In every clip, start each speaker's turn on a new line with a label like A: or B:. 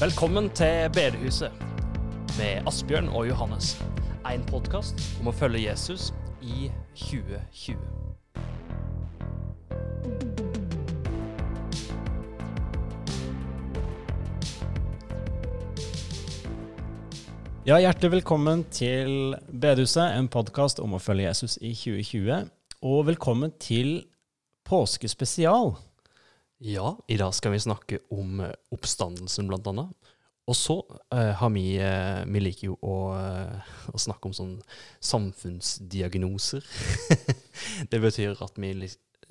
A: Velkommen til Bedehuset med Asbjørn og Johannes. En podkast om å følge Jesus i 2020.
B: Ja, Hjertelig velkommen til Bedehuset, en podkast om å følge Jesus i 2020. Og velkommen til påskespesial.
A: Ja, i dag skal vi snakke om eh, oppstandelsen, blant annet. Og så eh, har vi eh, Vi liker jo å, eh, å snakke om sånn samfunnsdiagnoser. det betyr at vi,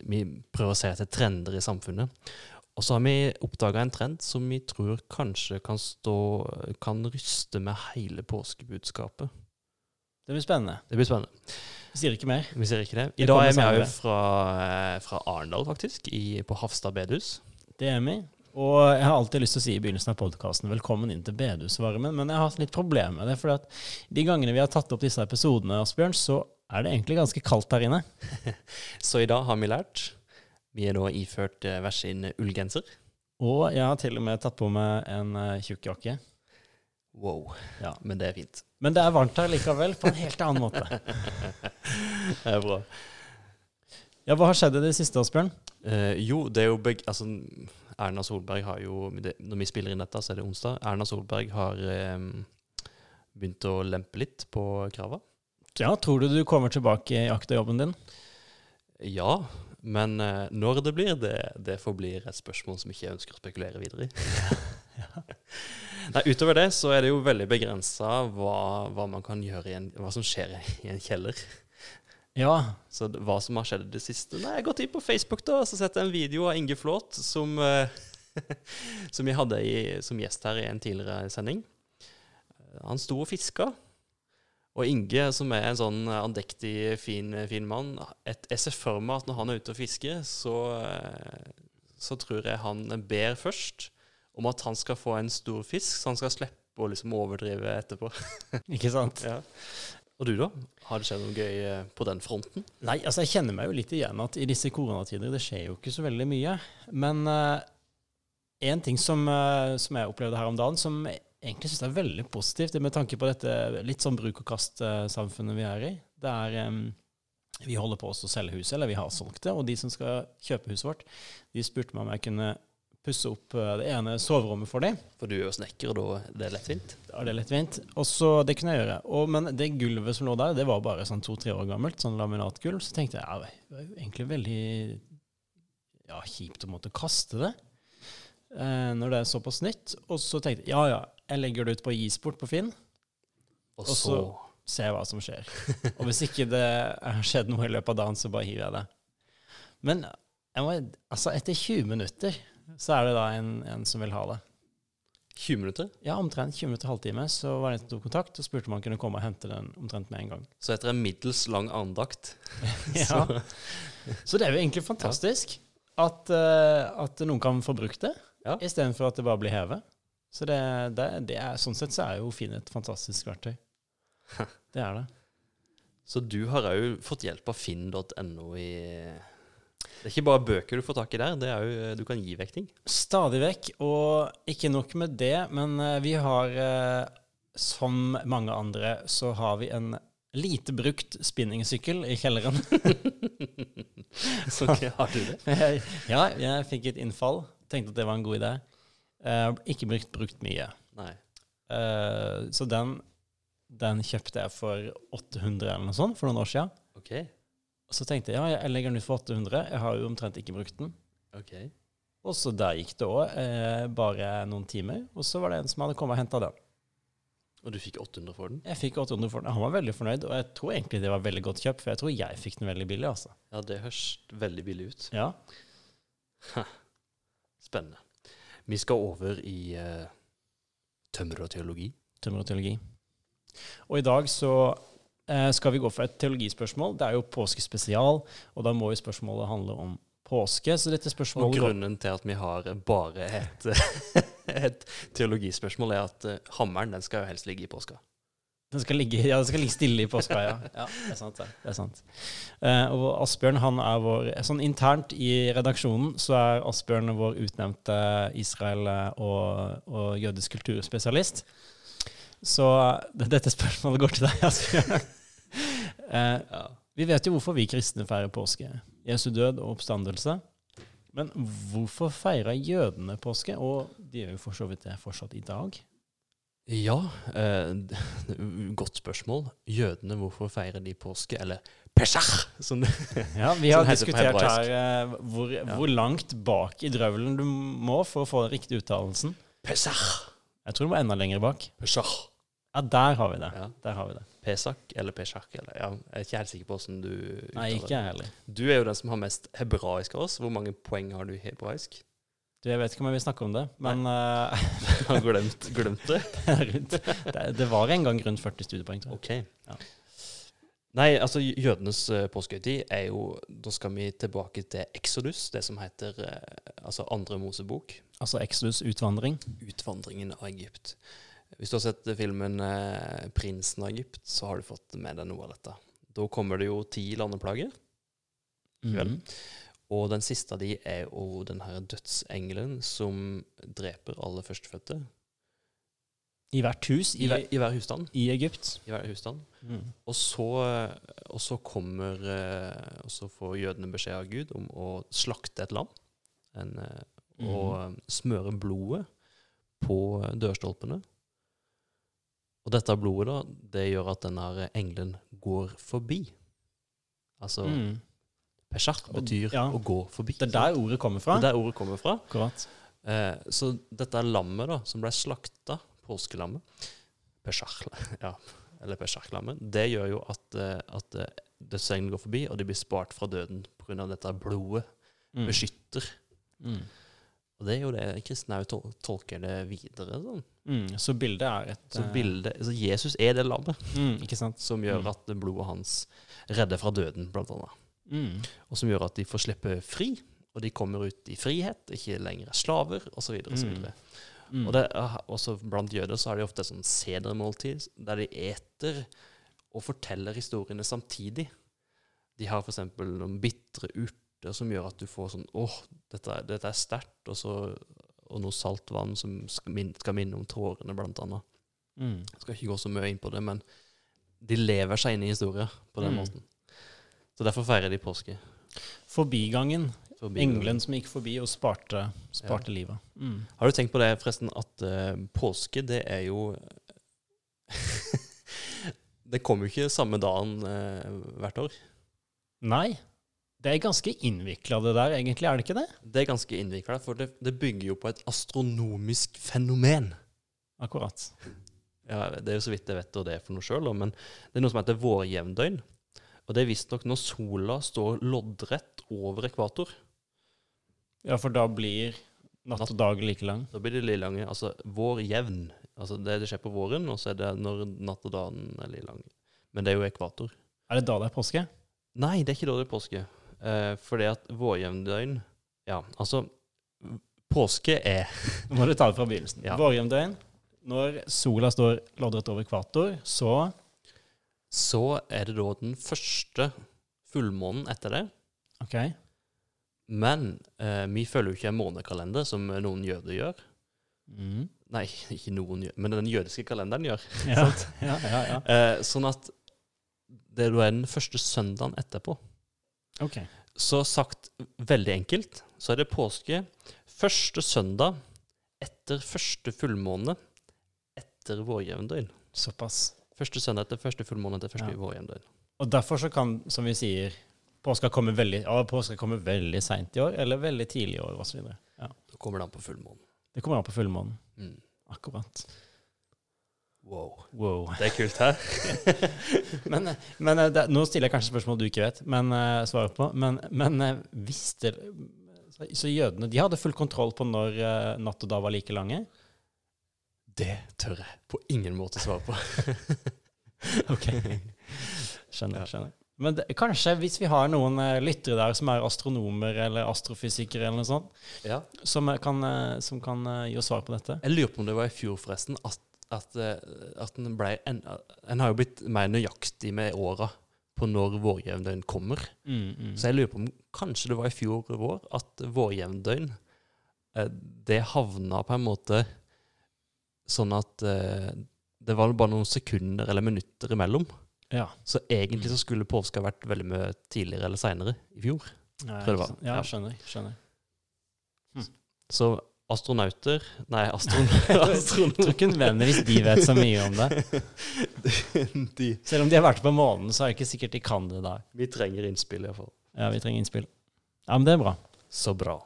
A: vi prøver å se etter trender i samfunnet. Og så har vi oppdaga en trend som vi tror kanskje kan stå Kan ryste med hele påskebudskapet.
B: Det blir spennende.
A: Det blir spennende.
B: Vi sier ikke mer.
A: Vi sier ikke det.
B: Det
A: I dag er vi òg fra, eh, fra Arendal, faktisk, i, på Hafstad bedehus.
B: Det er vi. Og jeg har alltid lyst til å si i begynnelsen av podkasten velkommen inn til bedehusvarmen, men jeg har hatt litt problemer med det. For de gangene vi har tatt opp disse episodene, Asbjørn, så er det egentlig ganske kaldt her inne.
A: Så i dag har vi lært. Vi er da iført eh, hver sin ullgenser.
B: Og jeg har til og med tatt på meg en uh, tjukk jakke.
A: Wow.
B: Ja.
A: Men det er fint.
B: Men det er varmt her likevel, på en helt annen måte.
A: Det er bra.
B: Ja, Hva har skjedd i det siste, Asbjørn?
A: Eh, jo, det er jo begge, altså, Erna Solberg har jo det, Når vi spiller inn dette, så er det onsdag. Erna Solberg har eh, begynt å lempe litt på krava.
B: Ja, Tror du du kommer tilbake i akterjobben din?
A: Ja, men uh, når det blir, det, det forblir et spørsmål som ikke jeg ønsker å spekulere videre i. Nei, Utover det så er det jo veldig begrensa hva, hva man kan gjøre i en, hva som skjer i en kjeller.
B: Ja.
A: Så hva som har skjedd i det siste Nei, Jeg har gått inn på Facebook da, og så sett en video av Inge Flåt som, uh, som jeg hadde i, som gjest her i en tidligere sending. Han sto og fiska. Og Inge, som er en sånn andektig, fin, fin mann et, Jeg ser for meg at når han er ute og fisker, så, eh, så tror jeg han ber først om at han skal få en stor fisk, så han skal slippe å liksom overdrive etterpå.
B: Ikke sant?
A: Ja. Og du, da? Har det skjedd noe gøy eh, på den fronten?
B: Nei, altså jeg kjenner meg jo litt igjen at i disse koronatider det skjer jo ikke så veldig mye. Men én ting som, uh, som jeg opplevde her om dagen, som jeg egentlig syns er veldig positivt, det med tanke på dette litt sånn bruk og kast-samfunnet vi er i. Det er um, Vi holder på å selge huset, eller vi har solgt det, og de som skal kjøpe huset vårt, de spurte meg om jeg kunne pusse opp eh, det ene soverommet for dem.
A: For du er jo snekker, og da det er lettvint.
B: Ja, det er lettvint. Og så, det kunne jeg gjøre. Og, men det gulvet som lå der, det var bare sånn to-tre år gammelt, sånn laminatgulv. Så tenkte jeg ja, det var jo egentlig veldig ja, kjipt å måtte kaste det eh, når det er såpass nytt. Og så tenkte jeg ja ja, jeg legger det ut på Gisport på Finn,
A: Og
B: Og
A: så
B: ser jeg hva som skjer. Og hvis ikke det har skjedd noe i løpet av dagen, så bare hiver jeg det. Men jeg må, altså etter 20 minutter så er det da en, en som vil ha det.
A: 20 minutter.
B: Ja, omtrent 20 minutter, halvtime, så var det en som tok kontakt og spurte om han kunne komme og hente den omtrent med en gang.
A: Så etter en middels lang andakt
B: Ja.
A: så,
B: det er jo egentlig fantastisk at, uh, at noen kan få brukt det,
A: Ja.
B: istedenfor at det bare blir hevet. Så det, det, det er, sånn sett så er jo Finn et fantastisk verktøy. Det er det.
A: så du har òg fått hjelp av finn.no i Det er ikke bare bøker du får tak i der, det er jo, du kan gi vekk ting.
B: Stadig vekk, og ikke nok med det, men eh, vi har, eh, som mange andre, så har vi en lite brukt spinningsykkel i kjelleren.
A: Så okay, har du det?
B: ja, jeg fikk et innfall. Tenkte at det var en god idé. Eh, ikke brukt, brukt mye. Eh, så den, den kjøpte jeg for 800 eller noe sånt for noen år siden.
A: Ok.
B: Så tenkte jeg ja, jeg legger den ut for 800. Jeg har jo omtrent ikke brukt den.
A: ok.
B: Og så der gikk det òg eh, bare noen timer. Og så var det en som hadde kommet og henta den.
A: Og du fikk 800 for den?
B: Jeg fikk 800 for den. Han var veldig fornøyd, og jeg tror egentlig det var veldig godt kjøpt, for jeg tror jeg fikk den veldig billig, altså.
A: Ja, det høres veldig billig ut.
B: Ja.
A: Spennende. Vi skal over i uh, tømmer og teologi.
B: Tømmer og teologi. Og i dag så uh, skal vi gå for et teologispørsmål. Det er jo påskespesial, og da må jo spørsmålet handle om påske. Så dette spørsmålet Og
A: grunnen til at vi har bare et, et teologispørsmål, er at uh, hammeren den skal jo helst ligge i påska.
B: Den skal ligge, ja, den skal ligge stille i påska, ja. ja det er sant. Det, er sant. Eh, og Asbjørn han er vår Sånn internt i redaksjonen så er Asbjørn vår utnevnte Israel- og, og jødisk kulturspesialist. Så dette spørsmålet går til deg, Asbjørn. eh,
A: Ja.
B: vi vet jo hvorfor vi kristne feirer påske. Jesu død og oppstandelse. Men hvorfor feirer jødene påske? Og de gjør jo for så vidt det fortsatt i dag.
A: Ja, eh, godt spørsmål. Jødene, hvorfor feirer de påske? Eller pesach, som det
B: Ja, Vi har diskutert her eh, hvor, hvor langt bak i drøvelen du må for å få den riktige uttalelsen.
A: Pesach.
B: Jeg tror du må enda lenger bak.
A: Pesach.
B: Ja, der har vi det.
A: Ja.
B: Der har vi det.
A: Pesach eller pesach. Eller, ja, jeg er ikke helt sikker på hvordan du uttaler
B: Nei, ikke jeg heller.
A: Du er jo den som har mest hebraisk av oss. Hvor mange poeng har du i hebraisk?
B: Du, jeg vet ikke om jeg vil snakke om det, men uh,
A: Har glemt, glemt det?
B: rundt, det, det var en gang rundt 40 studiepoeng, tror jeg.
A: Ok.
B: Ja.
A: Nei, altså jødenes uh, påskehøytid er jo Da skal vi tilbake til Exodus, det som heter uh, altså andre Mosebok.
B: Altså Exodus utvandring.
A: Utvandringen av Egypt. Hvis du har sett filmen eh, 'Prinsen av Egypt', så har du fått med deg noe av dette. Da kommer det jo ti landeplager. Vel. Og den siste av de er jo den her dødsengelen som dreper alle førstefødte.
B: I hvert hus
A: I,
B: i,
A: hver- i hver husstand.
B: i Egypt.
A: I hver husstand.
B: Mm.
A: Og så, og så kommer eh, Og så får jødene beskjed av Gud om å slakte et lam. En, eh, og
B: Mhm.
A: eh, smøre blodet på dørstolpene. Og dette blodet, da, det gjør at denne engelen går forbi. Altså
B: Mhm.
A: Pesach betyr
B: Ja.
A: å gå forbi.
B: Det er der ordet kommer fra.
A: Det er der ordet kommer fra.
B: Akkurat.
A: Eh, så dette er lammet da, som ble slakta, påskelammet, Pesach, ja, eller Pesach-lammet, det gjør jo at, eh, at eh, dødsengelen går forbi, og de blir spart fra døden pga. dette blodet
B: Mm.
A: beskytter.
B: Mm.
A: Og det er jo det kristne òg tolker det videre. Sånn.
B: Mm. Så bildet er et
A: Så
B: eh,
A: bildet, så Jesus er det lammet
B: mm,
A: som gjør
B: Mm.
A: at blodet hans redder fra døden, blant annet.
B: Mm.
A: Og som gjør at de får slippe fri, og de kommer ut i frihet, ikke lenger er slaver, osv.
B: Mm. Mm.
A: Og det er også blant jøder så har de ofte et sånn sedermåltid der de eter og forteller historiene samtidig. De har f.eks. noen bitre urter som gjør at du får sånn åh, dette, dette er sterkt, og, så, og noe saltvann som skal minne, skal minne om tårene, blant annet.
B: Mm.
A: Jeg skal ikke gå så mye inn på det, men de lever seg inn i historien på den
B: Mm.
A: måten. Så derfor feirer de påske.
B: Forbigangen.
A: Forbi-
B: Engelen som gikk forbi og sparte, sparte livet. Mm.
A: Har du tenkt på det, forresten, at uh, påske, det er jo Det kommer jo ikke samme dagen uh, hvert år.
B: Nei. Det er ganske innvikla, det der, egentlig, er det ikke det?
A: Det er ganske innvikla, for det, det bygger jo på et astronomisk fenomen.
B: Akkurat.
A: Ja, Det er jo så vidt jeg vet hva det er for noe sjøl, men det er noe som heter vårjevndøgn. Og det er visstnok når sola står loddrett over ekvator.
B: Ja, for da blir natt og dag like lang.
A: Da blir det like lange. Altså vårjevn. Altså det, det skjer på våren, og så er det når natt og dagen er like lang. Men det er jo ekvator.
B: Er det da det er påske?
A: Nei, det er ikke da det er påske. Eh, fordi at vårjevndøgn Ja, altså Påske er
B: Nå må du ta det fra begynnelsen.
A: Ja.
B: Vårjevndøgn. Når sola står loddrett over ekvator, så
A: Så er det da den første fullmånen etter det.
B: OK.
A: Men eh, vi følger jo ikke en månekalender, som noen jøder gjør.
B: Mm.
A: Nei, ikke noen gjør, men den jødiske kalenderen gjør.
B: Ja, ja, ja, ja.
A: Eh, sånn at det er den første søndagen etterpå.
B: OK.
A: Så sagt veldig enkelt, så er det påske første søndag etter første fullmåne etter vårjevndøgn.
B: Såpass.
A: Første søndag etter første fullmåne etter første
B: Ja.
A: vårjevndøgn.
B: Og derfor så kan, som vi sier, påska komme veldig, ja, påska veldig seint i år, eller veldig tidlig i år, osv. Ja.
A: Da kommer det an på fullmånen.
B: Det kommer an på fullmånen.
A: Mm.
B: Akkurat.
A: Wow.
B: Wow.
A: Det er kult, hæ?
B: Men, men eh, det, nå stiller jeg kanskje spørsmål du ikke vet, men uh, svarer på. Men, men uh, visste så, så jødene de hadde full kontroll på når uh, natt og dag var like lange?
A: Det tør jeg på ingen måte svare på.
B: Ok. Skjønner. Skjønner. Men det, kanskje hvis vi har noen eh, lyttere der som er astronomer eller astrofysikere eller noe sånt,
A: Ja.
B: som eh, kan, eh, som kan gi oss svar på dette?
A: Jeg lurer på om det var i fjor, forresten, at, at, at en ble en, en har jo blitt mer nøyaktig med åra på når vårjevndøgn kommer.
B: Mm, mm.
A: Så jeg lurer på om kanskje det var i fjor vår at vårjevndøgn Det havna på en måte sånn at eh, det var bare noen sekunder eller minutter imellom.
B: Ja.
A: Så egentlig så skulle påska vært veldig mye tidligere eller seinere i fjor. Tror det var.
B: ja,
A: Ja.
B: skjønner. Hm.
A: Så astronauter Nei, astron
B: Jeg tror
A: astronauter
B: ikke nødvendigvis de vet så mye om det.
A: de,
B: Selv om de har vært på månen, så er det ikke sikkert de kan det der.
A: Vi trenger innspill, iallfall.
B: Ja, vi trenger innspill. Ja, men det er bra.
A: Så bra.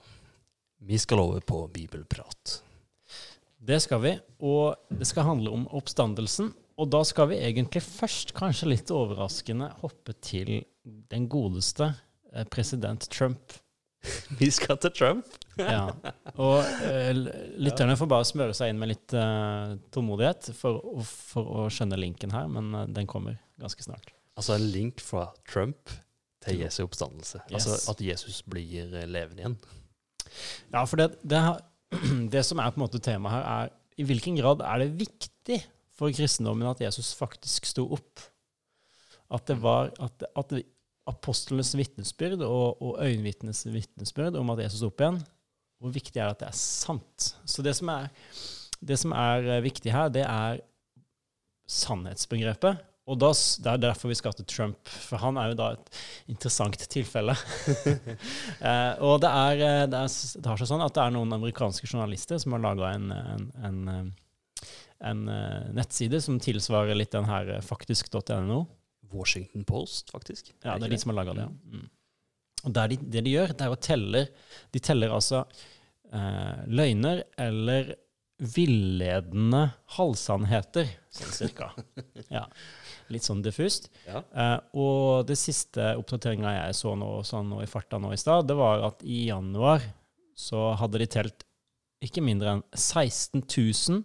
A: Vi skal over på bibelprat.
B: Det skal vi, og det skal handle om oppstandelsen. Og da skal vi egentlig først, kanskje litt overraskende, hoppe til den godeste eh, president Trump.
A: Vi skal til Trump.
B: Ja. Og uh, lytterne får bare smøre seg inn med litt uh, tålmodighet for, for å skjønne linken her, men uh, den kommer ganske snart.
A: Altså en link fra Trump til Jesu oppstandelse.
B: Yes.
A: Altså at Jesus blir levende igjen.
B: Ja, for det, det, det som er på en måte temaet her, er i hvilken grad er det viktig for kristendommen at Jesus faktisk sto opp? At det var at, at apostlenes vitnesbyrd og, og øyenvitnenes vitnesbyrd om at Jesus sto opp igjen, hvor viktig er det at det er sant? Så det som er, det som er eh, viktig her, det er sannhetsbegrepet. Og da, det er derfor vi skal til Trump, for han er jo da et interessant tilfelle. Eh, og det er, eh, det, er, det har seg sånn at det er noen amerikanske journalister som har laga en, en, en, eh, en eh, nettside som tilsvarer litt den her faktisk.no.
A: Washington Post, faktisk.
B: Ja, det er de som har laga det. ja. Mm. Og de, det de gjør, det er å telle De teller altså eh, løgner eller villedende halvsannheter, sånn cirka. Ja. Litt sånn diffust.
A: Ja.
B: Eh, og det siste oppdateringa jeg så nå, sånn nå i farta nå i stad, det var at i januar så hadde de telt ikke mindre enn 16 000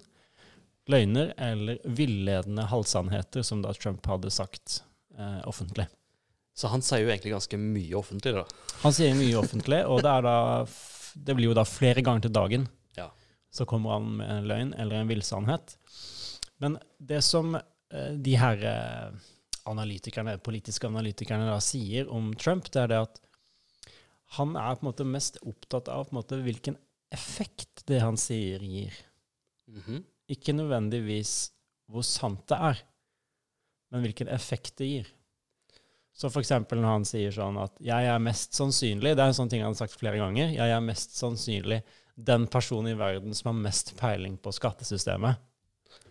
B: løgner eller villedende halvsannheter som da Trump hadde sagt eh, offentlig.
A: Så han sier jo egentlig ganske mye offentlig, da.
B: Han sier mye offentlig, og det, da, det blir jo da flere ganger til dagen. Så kommer han med en løgn eller en villsannhet. Men det som eh, de her eh, analytikerne, politiske analytikerne da sier om Trump, det er det at han er på en måte mest opptatt av på en måte hvilken effekt det han sier, gir.
A: Mhm.
B: Ikke nødvendigvis hvor sant det er, men hvilken effekt det gir. Så for eksempel når han sier sånn at 'jeg er mest sannsynlig', det er en sånn ting han har sagt flere ganger, 'jeg er mest sannsynlig den personen i verden som har mest peiling på skattesystemet'.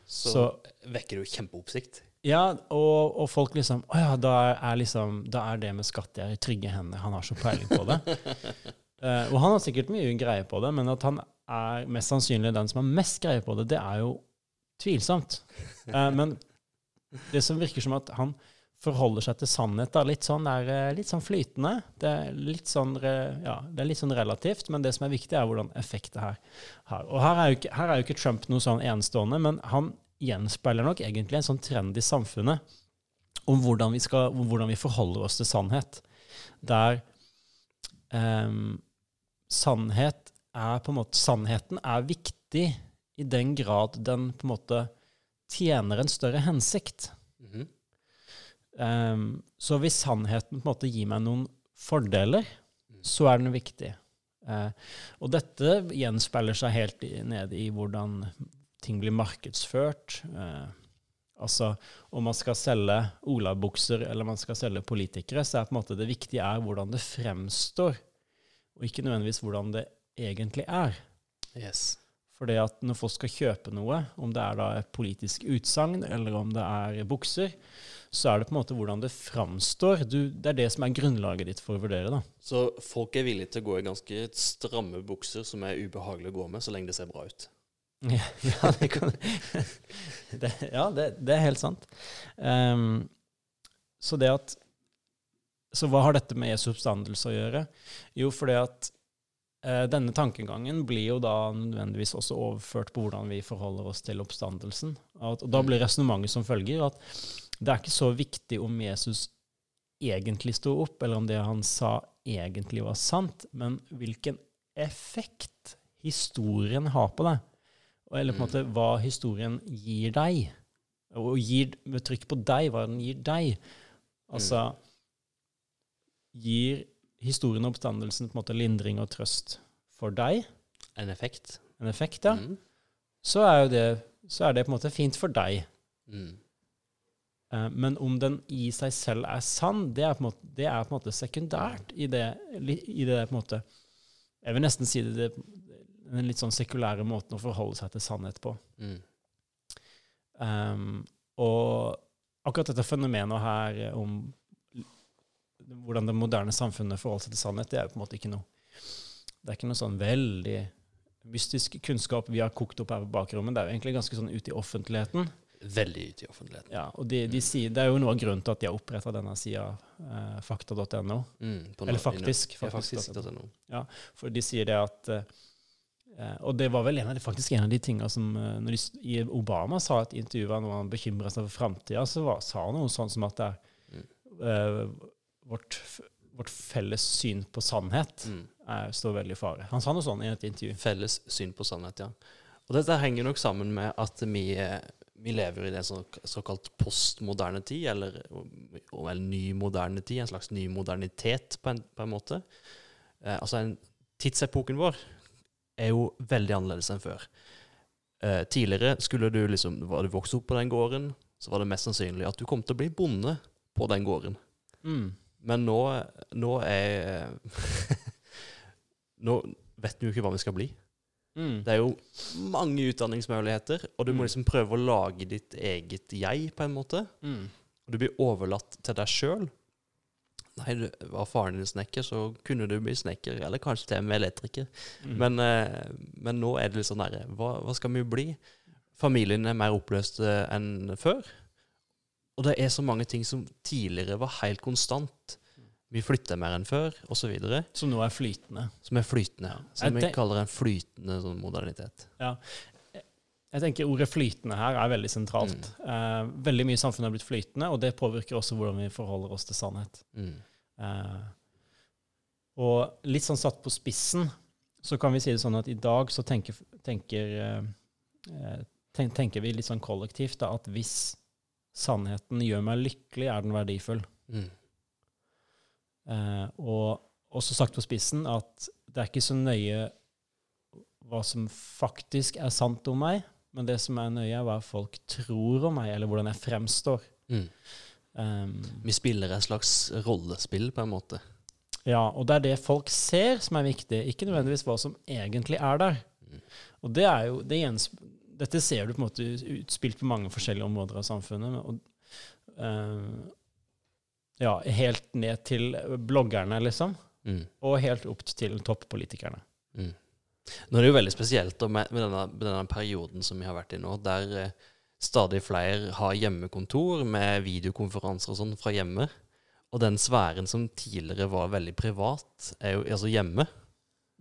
A: Så,
B: Så
A: vekker det jo kjempeoppsikt.
B: ja, og, og folk liksom 'Å ja, da er, er liksom, da er det med skatt i trygge hender'. Han har så peiling på det. uh, og han har sikkert mye greie på det, men at han er mest sannsynlig den som har mest greie på det, det er jo tvilsomt. Uh, men det som virker som at han forholder seg til sannhet, da, litt sånn, er eh, litt sånn flytende. Det er litt sånn, ja, det er litt sånn relativt, men det som er viktig, er hvordan effekt det her har. Og her er, jo ikke, her er jo ikke Trump noe sånn enestående, men han gjenspeiler nok egentlig en sånn trend i samfunnet om hvordan vi, skal, om hvordan vi forholder oss til sannhet. Der um, sannhet er på en måte Sannheten er viktig i den grad den på en måte tjener en større hensikt. Ehm, så hvis sannheten på en måte gir meg noen fordeler, så er den viktig. Uh, og dette gjenspeiler seg helt i, ned i hvordan ting blir markedsført. Uh, altså om man skal selge olabukser eller man skal selge politikere, så er på en måte det viktige er hvordan det fremstår, og ikke nødvendigvis hvordan det egentlig er.
A: Yes.
B: Fordi at når folk skal kjøpe noe, om det er da et politisk utsagn eller om det er bukser, så er det på en måte hvordan det framstår. Du, det er det som er grunnlaget ditt for å vurdere. da.
A: Så folk er villige til å gå i ganske stramme bukser som er ubehagelige å gå med, så lenge det ser bra ut.
B: Ja, ja, det, kan, det, ja det, det er helt sant. Um, så det at Så hva har dette med Jesu oppstandelse å gjøre? Jo, fordi at denne tankegangen blir jo da nødvendigvis også overført på hvordan vi forholder oss til oppstandelsen. Og da blir resonnementet som følger at det er ikke så viktig om Jesus egentlig sto opp, eller om det han sa egentlig var sant, men hvilken effekt historien har på deg. Eller på en måte hva historien gir deg. Og gir, med trykk på deg, hva den gir deg. Altså Gir historien og oppstandelsen på en måte lindring og trøst for deg?
A: En effekt.
B: En effekt, ja.
A: Mm.
B: Så er jo det, så er det på en måte fint for deg.
A: Mm.
B: Eh, Men om den i seg selv er sann, det er på en måte, det er på en måte sekundært i det, i det på en måte Jeg vil nesten si det, den litt sånn sekulære måten å forholde seg til sannhet på.
A: Mm.
B: Um, og akkurat dette fenomenet her om hvordan det moderne samfunnet forholder seg til sannhet, det er jo på en måte ikke noe Det er ikke noe sånn veldig mystisk kunnskap vi har kokt opp her på bakrommet. Det er jo egentlig ganske sånn ute i offentligheten.
A: Veldig ute i offentligheten.
B: Ja, og de, de sier, Det er jo noe av grunnen til at de har oppretta denne sida, eh, fakta.no.
A: Mm,
B: Eller
A: faktisk.
B: faktisk,
A: Ja,
B: faktisk,
A: faktisk. .no.
B: For de sier det at eh, eh, Og det var vel en av de, faktisk en av de tinga som eh, når de, Obama sa et intervju når han bekymra seg for framtida, så var, sa han noe sånn som at det er eh, vårt, vårt felles syn på sannhet
A: Mm.
B: er, står veldig i fare. Han sa noe sånn i et intervju.
A: Felles syn på sannhet, ja. Og dette henger nok sammen med at vi, eh, vi lever i det sånn, såkalt postmoderne tid, eller, eller ny moderne tid, en slags ny modernitet på en, på en måte. Eh, altså en, tidsepoken vår er jo veldig annerledes enn før. Eh, tidligere skulle du liksom, var du vokst opp på den gården, så var det mest sannsynlig at du kom til å bli bonde på den gården.
B: Mm.
A: Men nå, nå er Nå vet vi jo ikke hva vi skal bli.
B: Mm.
A: Det er jo mange utdanningsmuligheter, og du må
B: Mm.
A: liksom prøve å lage ditt eget jeg, på en måte.
B: Mm.
A: Og du blir overlatt til deg sjøl. Nei, du, var faren din snekker, så kunne du bli snekker, eller kanskje til og med elektriker.
B: Mm.
A: Men, eh, men nå er det litt sånn derre hva, hva skal vi bli? Familien er mer oppløst enn før. Og det er så mange ting som tidligere var helt konstant. Vi flytter mer enn før, osv.
B: Som nå er flytende.
A: Som er flytende.
B: Ja.
A: Som vi kaller en flytende sånn modernitet.
B: Jeg tenker Ordet flytende her er veldig sentralt. Eh, veldig mye i samfunnet har blitt flytende, og det påvirker også hvordan vi forholder oss til sannhet.
A: Mm.
B: Eh, og litt sånn satt på spissen, så kan vi si det sånn at i dag så tenker, tenker, eh, eh, ten, tenker vi litt sånn kollektivt da, at hvis sannheten gjør meg lykkelig, er den verdifull.
A: Mm.
B: Eh, og også sagt på spissen at det er ikke så nøye hva som faktisk er sant om meg, men det som er nøye, er hva folk tror om meg, eller hvordan jeg fremstår.
A: Mm.
B: Um,
A: Vi spiller et slags rollespill, på en måte.
B: ja, og det er det folk ser som er viktig, ikke nødvendigvis hva som egentlig er der.
A: Mm.
B: Og det er jo det Dette ser du på en måte utspilt på mange forskjellige områder av samfunnet. Og, uh, ja, helt ned til bloggerne, liksom.
A: Mm.
B: Og helt opp til toppolitikerne.
A: Mm. Nå er det jo veldig spesielt med, med, denne, med denne perioden som vi har vært i nå, der eh, stadig flere har hjemmekontor med videokonferanser og sånn fra hjemme. Og den sfæren som tidligere var veldig privat, er jo altså hjemme.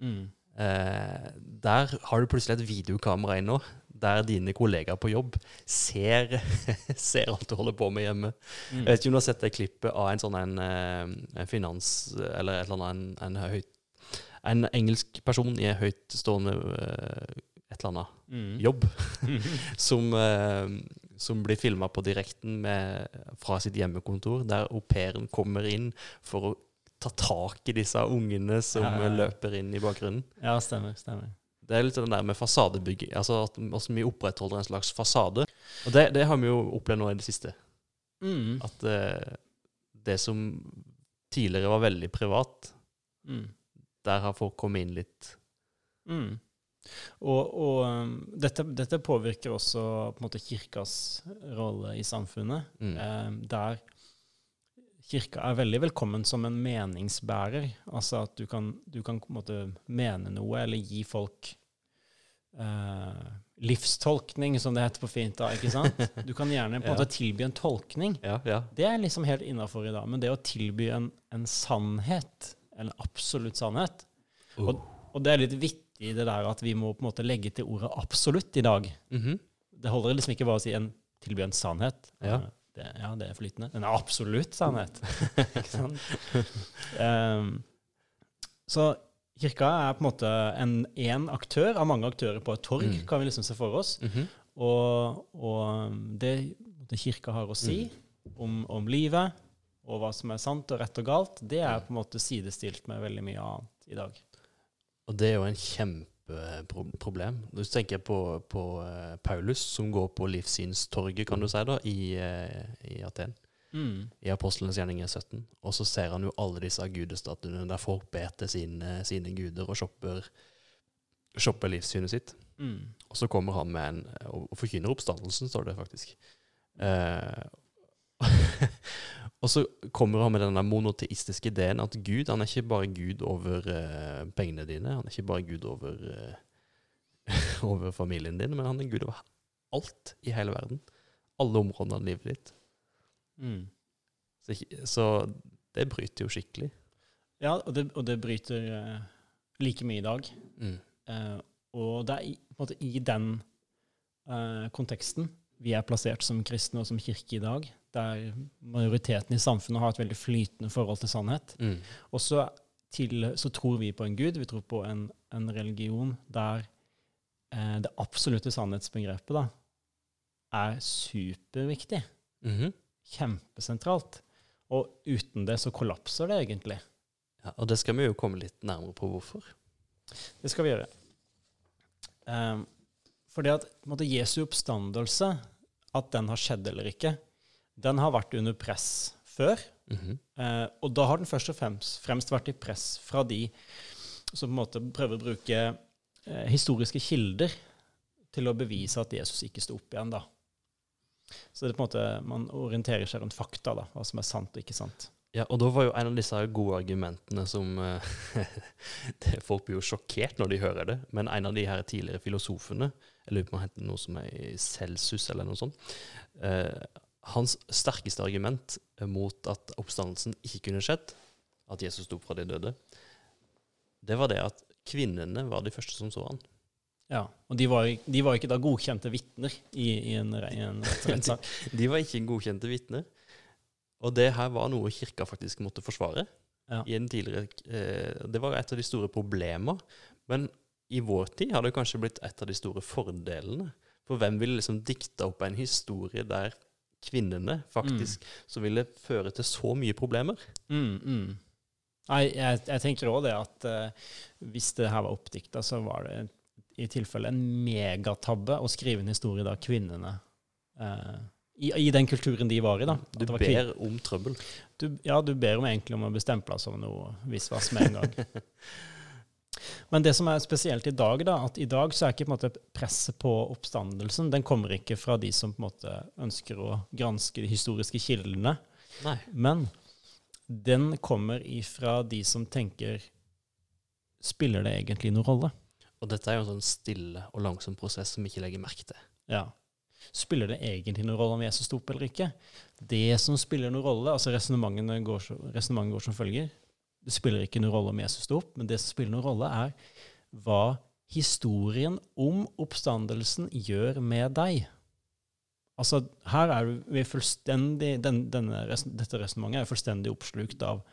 B: Mm.
A: Eh, der har du plutselig et videokamera inne, der dine kollegaer på jobb ser, ser alt du holder på med hjemme.
B: Mm.
A: Jeg vet ikke om du har sett det klippet av en sånn en, eh, en finans... Eller et eller annet, en, en, høyt, en engelsk person i en høytstående eh, et eller annet
B: Mm.
A: jobb, som, eh, som blir filma på direkten med, fra sitt hjemmekontor, der au pairen kommer inn for å ta tak i disse ungene som
B: Ja, ja, ja.
A: løper inn i bakgrunnen.
B: Ja, stemmer. stemmer.
A: Det er litt den der med fasadebygging, altså at altså, vi opprettholder en slags fasade. Og det, det har vi jo opplevd nå i det siste.
B: Mm.
A: At eh, det som tidligere var veldig privat,
B: Mm.
A: der har folk kommet inn litt
B: Mm. Og, og um, dette, dette påvirker også på en måte kirkas rolle i samfunnet,
A: mm.
B: eh, der kirka er veldig velkommen som en meningsbærer. Altså at du kan, du kan på en måte mene noe, eller gi folk eh, livstolkning, som det heter på fint da, ikke sant? Du kan gjerne på en
A: Ja.
B: måte tilby en tolkning.
A: Ja, ja.
B: Det er liksom helt innafor i dag. Men det å tilby en, en sannhet, en absolutt sannhet
A: uh.
B: Og det er litt vittig det der at vi må på en måte legge til ordet absolutt i dag.
A: Mhm.
B: Det holder liksom ikke bare å si en, tilby en sannhet.
A: Ja.
B: Det, ja, det er flytende. En absolutt sannhet. ikke sant? Um, så kirka er på en måte en én aktør av mange aktører på et torg,
A: Mm.
B: kan vi liksom se for oss.
A: Mhm.
B: Og, og det, det kirka har å si
A: Mm.
B: om, om livet, og hva som er sant og rett og galt, det er på en måte sidestilt med veldig mye annet i dag.
A: Og det er jo en kjempeproblem. Hvis du tenker på, på uh, Paulus, som går på livssynstorget, kan du si, da, i, uh, i Aten.
B: Mm.
A: I Apostlenes gjerninger 17. Og så ser han jo alle disse gudestatuene der folk ber til sine, sine guder og shopper, shopper livssynet sitt.
B: Mm.
A: Og så kommer han med en og og forkynner oppstandelsen, står det faktisk. Eh, og så kommer han med denne monoteistiske ideen at Gud han er ikke bare Gud over uh, pengene dine, han er ikke bare Gud over, uh, over familien din, men han er Gud over alt i hele verden. Alle områdene av livet ditt.
B: Mm.
A: Så, så det bryter jo skikkelig.
B: Ja, og det, og det bryter uh, like mye i dag.
A: Mm.
B: Og det er i, på en måte i den konteksten vi er plassert som kristne og som kirke i dag, der majoriteten i samfunnet har et veldig flytende forhold til sannhet.
A: Mm.
B: Og så, tror vi på en gud, vi tror på en, en religion der eh, det absolutte sannhetsbegrepet da, er superviktig.
A: Mhm.
B: Kjempesentralt. Og uten det så kollapser det egentlig.
A: Ja, og det skal vi jo komme litt nærmere på hvorfor.
B: Det skal vi gjøre. Um, fordi at måte, Jesu oppstandelse, at den har skjedd eller ikke, den har vært under press før.
A: Mhm.
B: Eh, og da har den først og fremst, fremst vært i press fra de som på en måte prøver å bruke eh, historiske kilder til å bevise at Jesus ikke sto opp igjen. da. Så det er på en måte, man orienterer seg rundt fakta, da, hva som er sant og ikke sant.
A: Ja, og da var jo en av disse gode argumentene som eh, Folk blir jo sjokkert når de hører det, men en av de her tidligere filosofene, jeg lurer på om han heter noe som er i Celsus eller noe sånt, eh, hans sterkeste argument mot at oppstandelsen ikke kunne skjedd, at Jesus sto fra de døde, det var det at kvinnene var de første som så han.
B: Ja, Og de var, de var ikke da godkjente vitner i, i en, i en rettssak.
A: De var ikke godkjente vitner. Og det her var noe kirka faktisk måtte forsvare.
B: Ja.
A: I en tidligere, eh, det var et av de store problemene. Men i vår tid har det kanskje blitt et av de store fordelene. For hvem ville liksom dikta opp en historie der kvinnene faktisk som ville føre til så mye problemer?
B: Mm, mm. Nei, jeg, jeg tenker òg det at uh, hvis det her var oppdikta, så var det i tilfelle en megatabbe å skrive en historie da kvinnene eh, i, I den kulturen de var i, da.
A: Du ber om trøbbel.
B: du, ja, du ber om egentlig om å bli stempla som noe visvas med en gang. Men det som er spesielt i dag, da, at i dag så er ikke på en måte presset på oppstandelsen Den kommer ikke fra de som på en måte ønsker å granske de historiske kildene.
A: Nei.
B: Men den kommer ifra de som tenker Spiller det egentlig noen rolle?
A: Og dette er jo en sånn stille og langsom prosess som vi ikke legger merke til.
B: Ja. Spiller det egentlig noen rolle om Jesus sto opp eller ikke? Det som spiller noen rolle, altså Resonnementet går, går som følger. Det spiller ikke noen rolle om Jesus sto opp, men det som spiller noen rolle, er hva historien om oppstandelsen gjør med deg. Altså, her er vi er fullstendig, den, denne, Dette resonnementet er fullstendig oppslukt av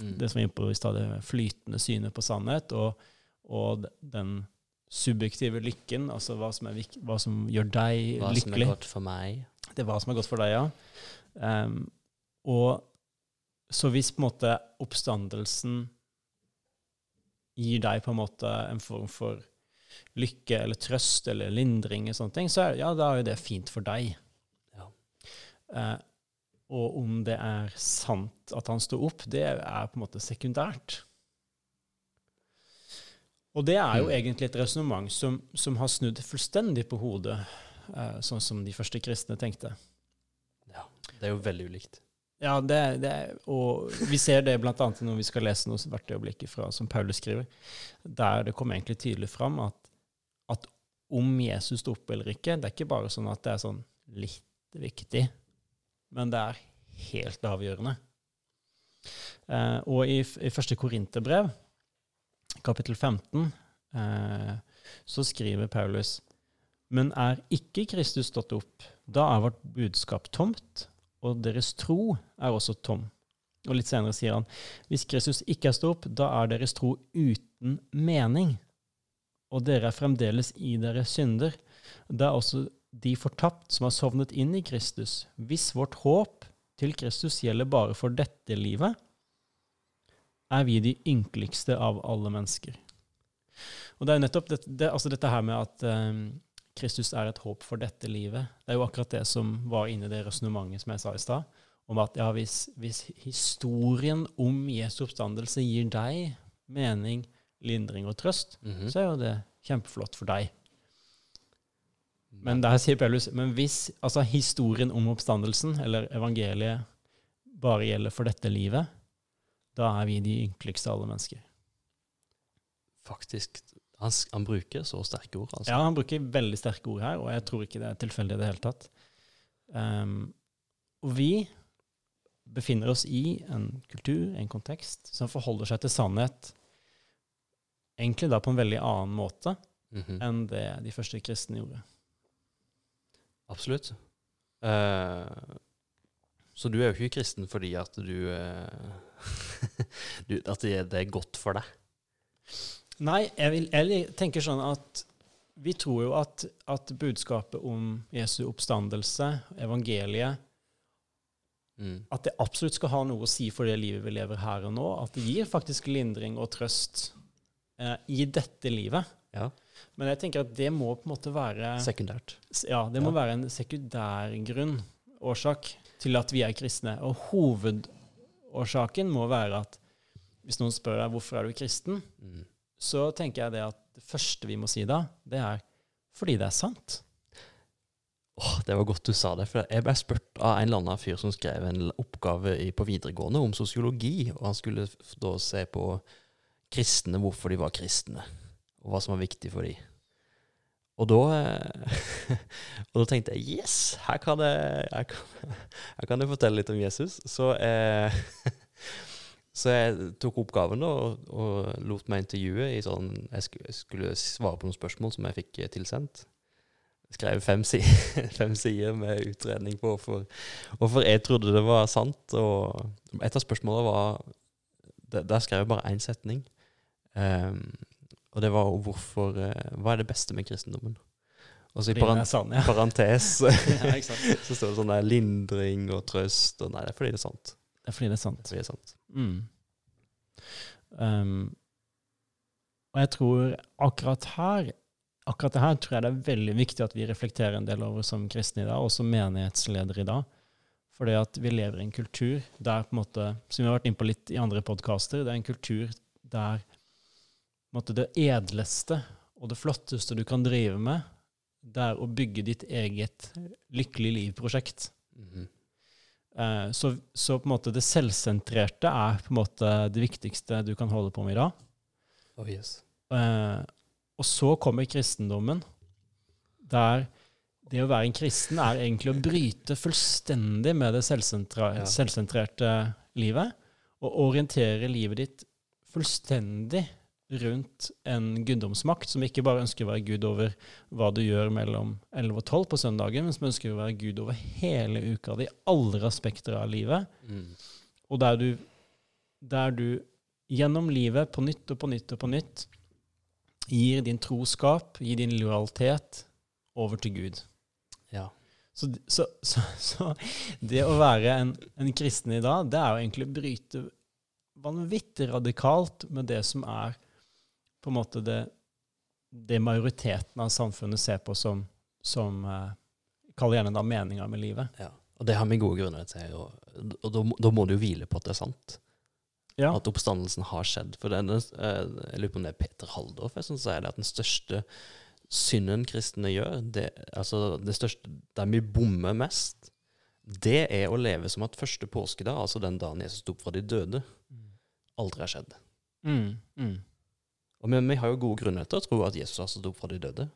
A: Mm.
B: det som vi er inne på i stad, det flytende synet på sannhet, og, og den subjektive lykken, altså hva som, er, hva som gjør deg
A: Hva som er godt for meg.
B: Det er hva som er godt for deg, ja. Um, og så hvis på en måte oppstandelsen gir deg på en måte en form for lykke eller trøst eller lindring, og sånne ting, så er, ja, da er jo det fint for deg.
A: Ja.
B: Uh, og om det er sant at han sto opp, det er på en måte sekundært. Og det er jo
A: Mm.
B: egentlig et resonnement som, som har snudd fullstendig på hodet, eh, sånn som de første kristne tenkte.
A: Ja. Det er jo veldig ulikt.
B: Ja, det, det, og vi ser det bl.a. når vi skal lese noe hvert øyeblikk fra, som Paulus skriver, der det kommer egentlig tydelig fram at, at om Jesus sto opp eller ikke, det er ikke bare sånn at det er sånn litt viktig, men det er helt avgjørende. Eh, og i, i første Korinterbrev, kapittel 15, eh, så skriver Paulus Men er ikke Kristus stått opp, da er vårt budskap tomt, og deres tro er også tom. Og litt senere sier han hvis Kristus ikke er stått opp, da er deres tro uten mening, og dere er fremdeles i deres synder. Det er også de fortapt som har sovnet inn i Kristus. Hvis vårt håp til Kristus gjelder bare for dette livet, er vi de ynkeligste av alle mennesker. Og det er jo nettopp det, det, altså dette her med at um, Kristus er et håp for dette livet. Det er jo akkurat det som var inne i det resonnementet som jeg sa i stad, om at ja, hvis, hvis, historien om Jesu oppstandelse gir deg mening, lindring og trøst, mm -hmm. så er jo det kjempeflott for deg. Men der sier Paulus men hvis altså, historien om oppstandelsen, eller evangeliet, bare gjelder for dette livet, da er vi de ynkeligste av alle mennesker.
A: Faktisk. Han, han, bruker så sterke ord. Altså.
B: Ja, han bruker veldig sterke ord her, og jeg tror ikke det er tilfeldig i det hele tatt. Um, og vi befinner oss i en kultur, en kontekst, som forholder seg til sannhet egentlig da på en veldig annen måte mm -hmm. enn det de første kristne gjorde.
A: Absolutt. Uh, så du er jo ikke kristen fordi at du, uh, du At det er godt for deg?
B: Nei, jeg, vil, jeg tenker sånn at vi tror jo at, at budskapet om Jesu oppstandelse, evangeliet, mm. At det absolutt skal ha noe å si for det livet vi lever her og nå. At det gir faktisk lindring og trøst eh, i dette livet. Ja. Men jeg tenker at det må på en måte være
A: Sekundært.
B: Ja, det må ja. være en sekundær grunn, årsak, til at vi er kristne. Og hovedårsaken må være at hvis noen spør deg hvorfor er du kristen, mm. så tenker jeg det at det første vi må si da, det er fordi det er sant.
A: Oh, det var godt du sa det. for Jeg ble spurt av en eller annen fyr som skrev en oppgave på videregående om sosiologi. og Han skulle da se på kristne, hvorfor de var kristne og hva som var viktig for dem. Og da, eh, og da tenkte jeg yes, her kan, jeg, her, kan, her kan jeg fortelle litt om Jesus. Så, eh, så jeg tok oppgaven og, og, lot meg intervjue i sånn Jeg skulle svare på noen spørsmål som jeg fikk tilsendt. Jeg skrev fem, sider, fem sider med utredning på hvorfor, hvorfor, jeg trodde det var sant. Og et av spørsmålene var Der skrev jeg bare én setning. Um, og det var hvorfor eh, Hva er det beste med kristendommen? Og så i sann, ja. parentes ja, så står det sånn der lindring og trøst. Og nei, det er fordi det er sant.
B: Det er fordi det er sant.
A: Det er fordi det er sant.
B: Mm. Um, og jeg tror akkurat her akkurat det her tror jeg det er veldig viktig at vi reflekterer en del over som kristne i dag, og som menighetsledere i dag. Fordi at vi lever i en kultur der, på en måte, som vi har vært inne på litt i andre podkaster, det er en kultur der måte, det edleste og det flotteste du kan drive med, det er å bygge ditt eget lykkelig liv-prosjekt. Mm -hmm. uh, så, så, på en måte det selvsentrerte er på en måte det viktigste du kan holde på med i dag.
A: Oh, yes.
B: uh, og så kommer kristendommen, der det å være en kristen er egentlig å bryte fullstendig med det ja. selvsentrerte livet, og orientere livet ditt fullstendig rundt en guddomsmakt som ikke bare ønsker å være gud over hva du gjør mellom 11 og 12 på søndagen, men som ønsker å være gud over hele uka, de alle aspekter av livet. Mm. Og der du, der du gjennom livet på nytt og på nytt og på nytt gir din troskap, gir din lojalitet over til Gud.
A: Ja.
B: Så, så, så, så det å være en, en, kristen i dag, det er jo egentlig å bryte vanvittig radikalt med det som er på en måte det, det majoriteten av samfunnet ser på som, som uh, Kall gjerne da meninga med livet.
A: Ja, og det har vi gode grunner til. Og, og da, da, må du jo hvile på at det er sant. Ja. At oppstandelsen har skjedd. For denne, uh, Jeg lurer på om det er Peter Haldorf jeg sier er det at den største synden kristne gjør, det, altså det største, der vi bommer mest, det er å leve som at første påskedag, altså den dagen Jesus sto opp fra de døde, mm. aldri har skjedd. Mm, mm. Og men vi har jo gode grunner til å tro at Jesus har stått opp fra de døde.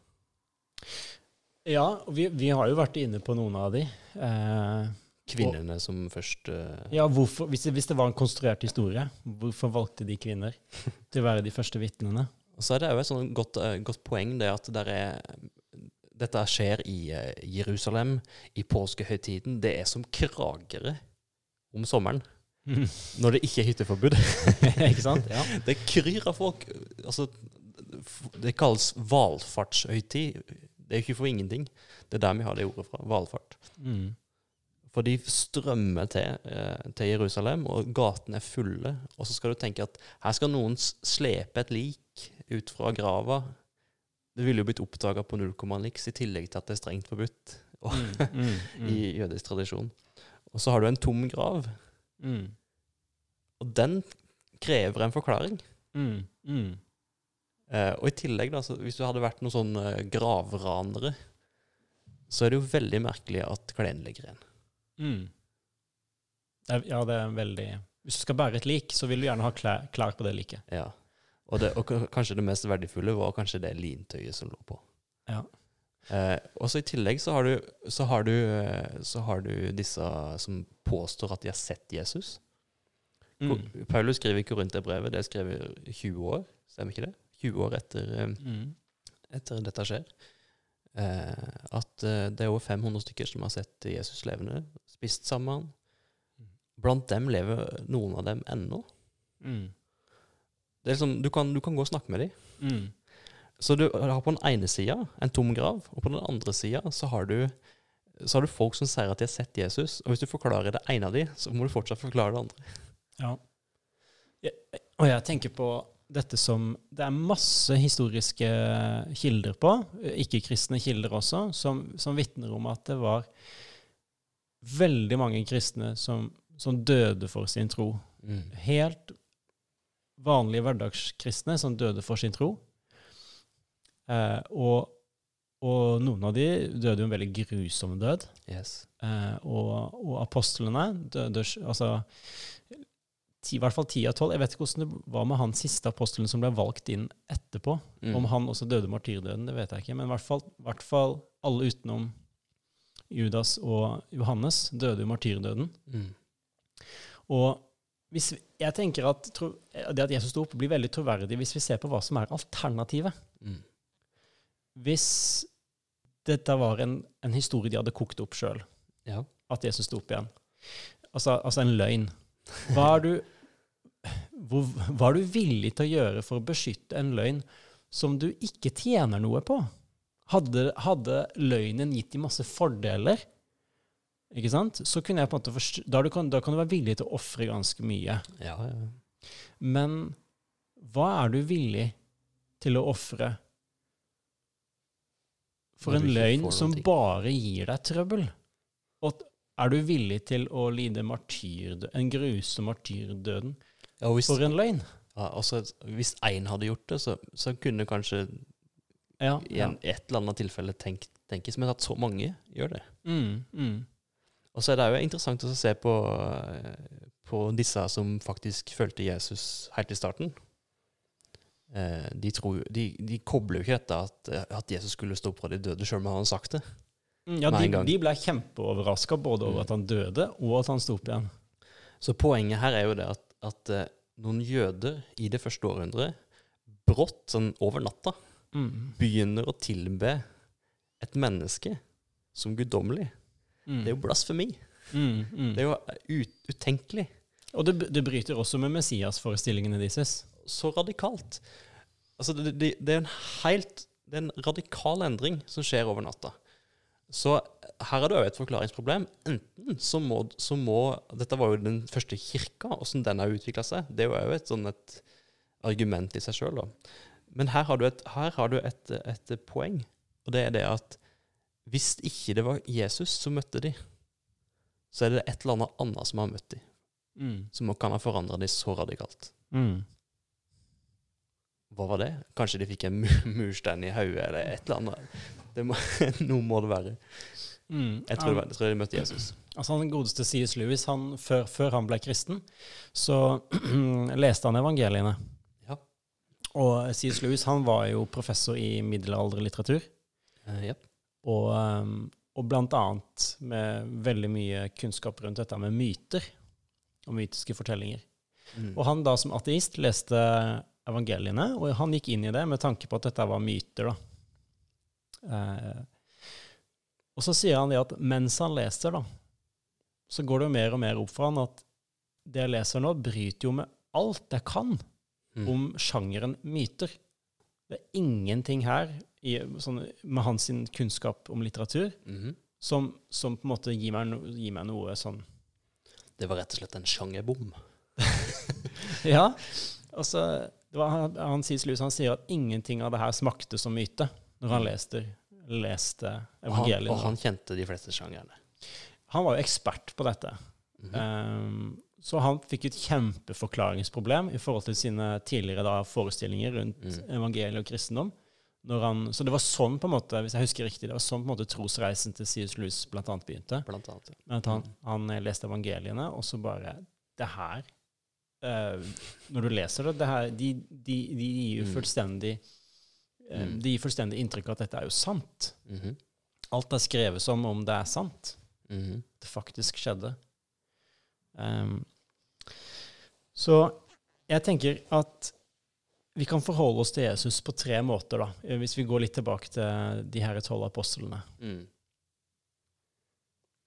B: Ja, vi, vi, har jo vært inne på noen av de. Eh,
A: Kvinnene og, som først eh,
B: Ja, hvorfor, hvis, hvis, det, var en konstruert historie, hvorfor valgte de kvinner til å være de første vitnene?
A: Og så er det jo et sånn godt, uh, godt, poeng det at der er, dette skjer i uh, Jerusalem i påskehøytiden. Det er som kragere om sommeren.
B: Mm.
A: når det ikke er hytteforbud.
B: ikke sant? Ja.
A: Det kryr av folk. Altså, det kalles valfartshøytid. Det er jo ikke for ingenting. Det er der vi har det ordet fra. Valfart.
B: Mm.
A: For de strømmer til, eh, til Jerusalem, og gatene er fulle. Og så skal du tenke at her skal noen slepe et lik ut fra grava. Det ville jo blitt oppdaga på null komma niks, i tillegg til at det er strengt forbudt
B: Mm. Mm. Mm.
A: i jødisk tradisjon. Og så har du en tom grav,
B: Mm.
A: og den krever en forklaring.
B: Mm. Mm.
A: Eh, og i tillegg, da, så hvis du hadde vært noen sånne gravranere, så er det jo veldig merkelig at klærne ligger igjen.
B: Mm. Ja, det er veldig Hvis du skal bære et lik, så vil du gjerne ha klær, klær på det liket.
A: Ja. Og, det, og kanskje det mest verdifulle var kanskje det lintøyet som lå på.
B: Ja.
A: Eh, og så I tillegg så har, du, så, har du, eh, så har du disse som påstår at de har sett Jesus.
B: Mm.
A: Paulus skriver i Korinterbrevet, det er skrevet 20 år, stemmer ikke det? 20 år etter, eh,
B: Mm.
A: etter dette skjer. Eh, at eh, det er over 500 stykker som har sett Jesus levende, spist sammen med han. Blant dem lever noen av dem ennå.
B: Mm.
A: Det er liksom, du, kan, du kan gå og snakke med dem.
B: Mm.
A: Så du har på den ene sida en tom grav, og på den andre sida så har du så har du folk som sier at de har sett Jesus. Og hvis du forklarer det ene av de, så må du fortsatt forklare det andre.
B: Ja. Jeg, og jeg tenker på dette som Det er masse historiske kilder på, ikke-kristne kilder også, som, som vitner om at det var veldig mange kristne som, som døde for sin tro. Helt vanlige hverdagskristne som døde for sin tro. Eh, og, og noen av de døde jo en veldig grusom død.
A: Yes.
B: Eh, og, og apostlene døde altså, ti, I hvert fall ti av tolv. Jeg vet ikke hvordan det var med han siste apostelen som ble valgt inn etterpå.
A: Mm.
B: Om han også døde martyrdøden, det vet jeg ikke. Men i hvert fall, hvert fall alle utenom Judas og Johannes døde jo martyrdøden.
A: Mm.
B: Og hvis, vi- jeg tenker at tro, det at Jesus sto opp, blir veldig troverdig hvis vi ser på hva som er alternativet.
A: Mm.
B: Hvis dette var en, en historie de hadde kokt opp sjøl,
A: Ja.
B: at Jesus sto opp igjen, altså, altså en løgn, hva er, du, hvor, hva er du villig til å gjøre for å beskytte en løgn som du ikke tjener noe på? Hadde, hadde løgnen gitt de masse fordeler, ikke sant? så kunne jeg på en måte forst- da, du kan, da kan du være villig til å ofre ganske mye.
A: Ja, ja.
B: Men hva er du villig til å ofre for en løgn som
A: ting.
B: bare gir deg trøbbel? Og er du villig til å lide martyrdød, en grusom martyrdøden
A: ja hvis,
B: for en løgn?
A: ja, altså, hvis én hadde gjort det, så, så kunne kanskje
B: Ja.
A: i en, et eller annet tilfelle tenk, tenkes, men at så mange gjør det.
B: Mm, mm,
A: Og så er det jo interessant å se på, eh, på disse som faktisk fulgte Jesus helt i starten. Eh, De, tror, de, de kobler jo ikke dette at, at Jesus skulle stå opp fra de døde, sjøl om han hadde sagt det.
B: Mm, Ja, de, de ble kjempeoverraska både over
A: Mm.
B: at han døde, og at han sto opp igjen.
A: Så poenget her er jo det at, at eh, noen jøder i det første århundret brått, sånn over natta,
B: Mm,
A: begynner å tilbe et menneske som guddommelig.
B: mm,
A: Det er jo blasfemi.
B: mm, mm.
A: Det er jo ut, utenkelig.
B: Og det, det bryter også med Messias-forestillingene deres.
A: Så radikalt. Altså, det, det, det er en helt Det er en radikal endring som skjer over natta. Så her er det òg et forklaringsproblem. Enten så må, så må Dette var jo den første kirka, åssen den har utvikla seg. Det er jo et sånn et argument i seg sjøl, da. Men her har du, et, har du et, et poeng, og det er det at hvis ikke det var Jesus som møtte de, så er det et eller annet annet som har møtt de,
B: Mm.
A: som kan ha forandra de så radikalt.
B: Mm.
A: Hva var det? Kanskje de fikk en mu- murstein i hodet, eller et eller annet. Det må, noe må det være.
B: Mm.
A: Jeg tror, det jeg tror de møtte Jesus.
B: Altså Han godeste C.S. Lewis, han, før, før han ble kristen, så leste han evangeliene.
A: Ja.
B: Og C.S. Lewis han var jo professor i middelalderlitteratur,
A: Uh, yep.
B: og, um, og blant annet med veldig mye kunnskap rundt dette med myter og mytiske fortellinger.
A: Mm.
B: Og han da som ateist leste evangeliene, og han gikk inn i det med tanke på at dette var myter. da. Eh, og så sier han det at mens han leser, da, så går det jo mer og mer opp for han at det jeg leser nå, bryter jo med alt jeg kan
A: Mm.
B: om sjangeren myter. Det er ingenting her i, sånn, med hans kunnskap om litteratur
A: Mhm.
B: som, som på en måte gir meg, no, gir meg noe sånn
A: Det var rett og slett en sjangerbom.
B: Ja. Altså, han, han, C.S. Lewis, han sier at ingenting av det her smakte som myte når han leste, leste
A: Og han,
B: evangeliet.
A: og han kjente de fleste sjangerne.
B: Han var jo ekspert på dette.
A: Mhm.
B: Um, så han fikk et kjempeforklaringsproblem i forhold til sine tidligere da, forestillinger rundt
A: Mm.
B: evangeliet og kristendom. Når han, så det var sånn, på en måte, hvis jeg husker riktig, det var sånn på en måte trosreisen til C.S. Lewis blant annet begynte.
A: Blant annet. ja.
B: At han, han eh, leste evangeliene, og så bare Det her Når du leser det, det her, de, de, de gir jo
A: Mm.
B: fullstendig eh,
A: Mm.
B: De gir fullstendig inntrykk av at dette er jo sant.
A: Mhm.
B: Alt er skrevet som om det er sant.
A: Mhm.
B: Det faktisk skjedde. Um, så jeg tenker at vi kan forholde oss til Jesus på tre måter, da, eh, hvis vi går litt tilbake til de her tolv apostlene.
A: Mm.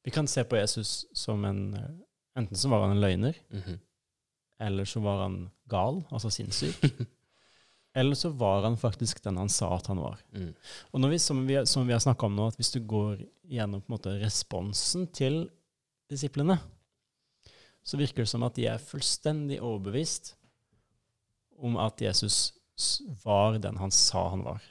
B: Vi kan se på Jesus som en eh, Enten så var han en løgner,
A: Mhm.
B: Eller så var han gal, altså sinnssyk. eller så var han faktisk den han sa at han var.
A: Mm.
B: Og når vi, som, vi, som vi har snakka om nå, at hvis du går gjennom måte responsen til disiplene, så virker det som at de er fullstendig overbevist om at Jesus var den han sa han var.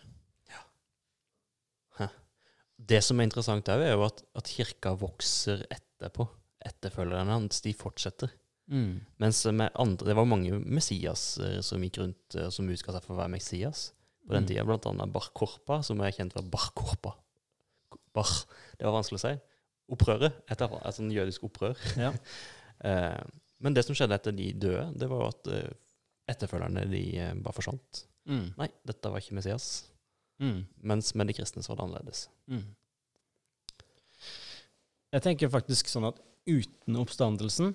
A: Det som er interessant òg, er jo at, at kirka vokser etterpå. Etterfølgerne hans, de fortsetter. Mens med andre, det var mange Messias eh, som gikk rundt eh, som utga seg for å være Messias på den
B: Mm.
A: tida. Blant annet Bar Korpa, som er kjent for Bar Korpa. Bar, det var vanskelig å si. Opprøret. Et, et sånn jødisk opprør.
B: Ja.
A: Eh, men det som skjedde etter de døde, det var at eh, etterfølgerne de eh, bare forsvant.
B: Mm.
A: Nei, dette var ikke Messias.
B: Mm.
A: Mens med de kristne så var det annerledes.
B: Mm. Jeg tenker faktisk sånn at uten oppstandelsen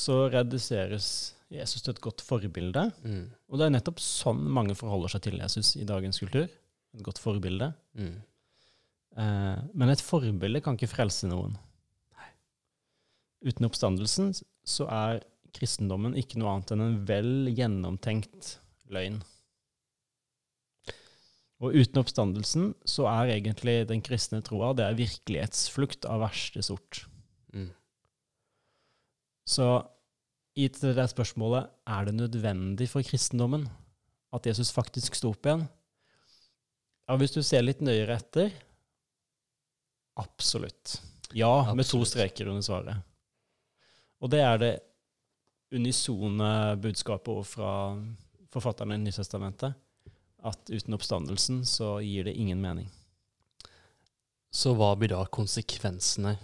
B: så reduseres Jesus til et godt forbilde.
A: Mm.
B: Og det er nettopp sånn mange forholder seg til Jesus i dagens kultur. Et godt forbilde.
A: Mm.
B: Eh, men et forbilde kan ikke frelse noen. Uten oppstandelsen så er kristendommen ikke noe annet enn en vel gjennomtenkt løgn. Og uten oppstandelsen så er egentlig den kristne troa det er virkelighetsflukt av verste sort. Så i det det spørsmålet er det nødvendig for kristendommen at Jesus faktisk sto opp igjen. Ja, hvis du ser litt nøyere etter absolutt. Ja, med to streker under svaret. Og det er det unisone budskapet fra forfatterne i Nytestamentet. At uten oppstandelsen så gir det ingen mening.
A: Så hva blir da konsekvensene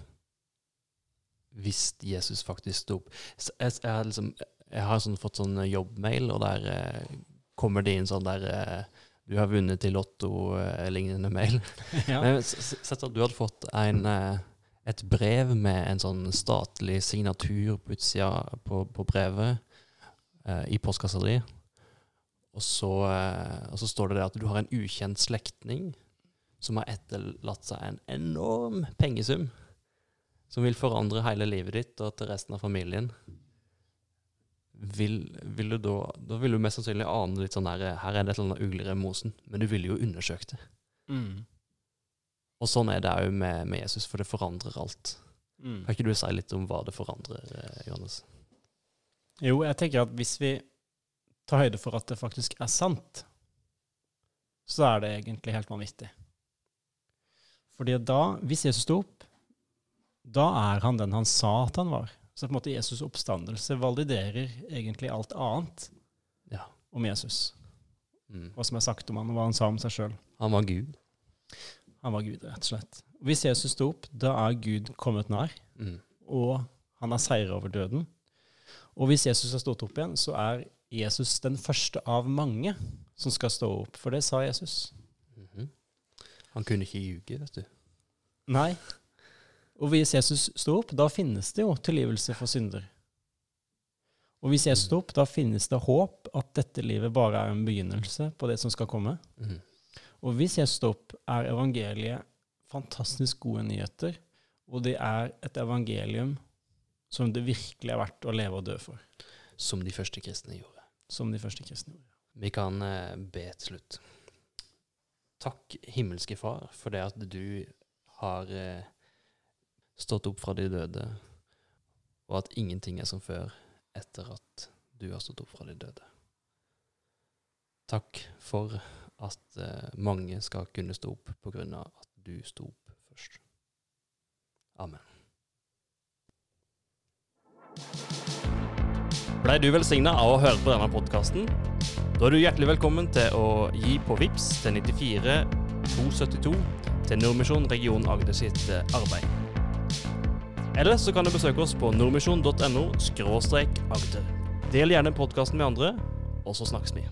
A: hvis Jesus faktisk sto opp? Jeg, jeg, har liksom, jeg har sånn fått sånn jobbmail, og der eh, kommer det inn sånn der eh, Du har vunnet i Lotto-lignende mail.
B: Ja.
A: Men Sett at du hadde fått en, eh, et brev med en sånn statlig signatur på utsida på, på brevet eh, i postkassa di. Og så, eh, og så står det der at du har en ukjent slektning som har etterlatt seg en enorm pengesum som vil forandre hele livet ditt og til resten av familien. Vil, vil du da, da vil du mest sannsynlig ane litt sånn der Her er det et eller annet ugler i mosen, men du ville jo undersøkt det.
B: Mm.
A: Og sånn er det òg med, med Jesus, for det forandrer alt.
B: Mm.
A: Kan ikke du si litt om hva det forandrer, eh, Johannes?
B: Jo, jeg tenker at hvis vi tar høyde for at det faktisk er sant, så er det egentlig helt vanvittig. Fordi da, hvis Jesus sto opp, da er han den han sa at han var. Så på en måte Jesus' oppstandelse validerer egentlig alt annet
A: Ja.
B: om Jesus.
A: Mm.
B: Hva som er sagt om han, og hva han sa om seg sjøl.
A: Han var Gud.
B: Han var Gud, rett og slett. Hvis Jesus sto opp, da er Gud kommet nær,
A: Mm.
B: og han har seira over døden. Og hvis Jesus har stått opp igjen, så er Jesus den første av mange som skal stå opp, for det sa Jesus.
A: Mhm. Han kunne ikke ljuge, vet du.
B: Nei. Og hvis Jesus sto opp, da finnes det jo tilgivelse for synder. Og hvis Jesus sto opp, da finnes det håp at dette livet bare er en begynnelse på det som skal komme.
A: Mhm.
B: Og hvis Jesus står opp, er evangeliet fantastisk gode nyheter, og det er et evangelium som det virkelig er verdt å leve og dø for.
A: Som de første kristne gjorde.
B: Som de første kristne gjorde.
A: Vi kan eh, be til slutt. Takk, himmelske Far, for det at du har eh, stått opp fra de døde, og at ingenting er som før etter at du har stått opp fra de døde. Takk for at eh, mange skal kunne stå opp på grunn av at du sto opp først. Amen. Blei du velsigna av å høre på denne podkasten? Da er du hjertelig velkommen til å gi på VIPS til 94 272 til Nordmisjon region Agder sitt eh, arbeid. Eller så kan du besøke oss på nordmisjon.no agder. Del gjerne podkasten med andre, og så snakkes vi.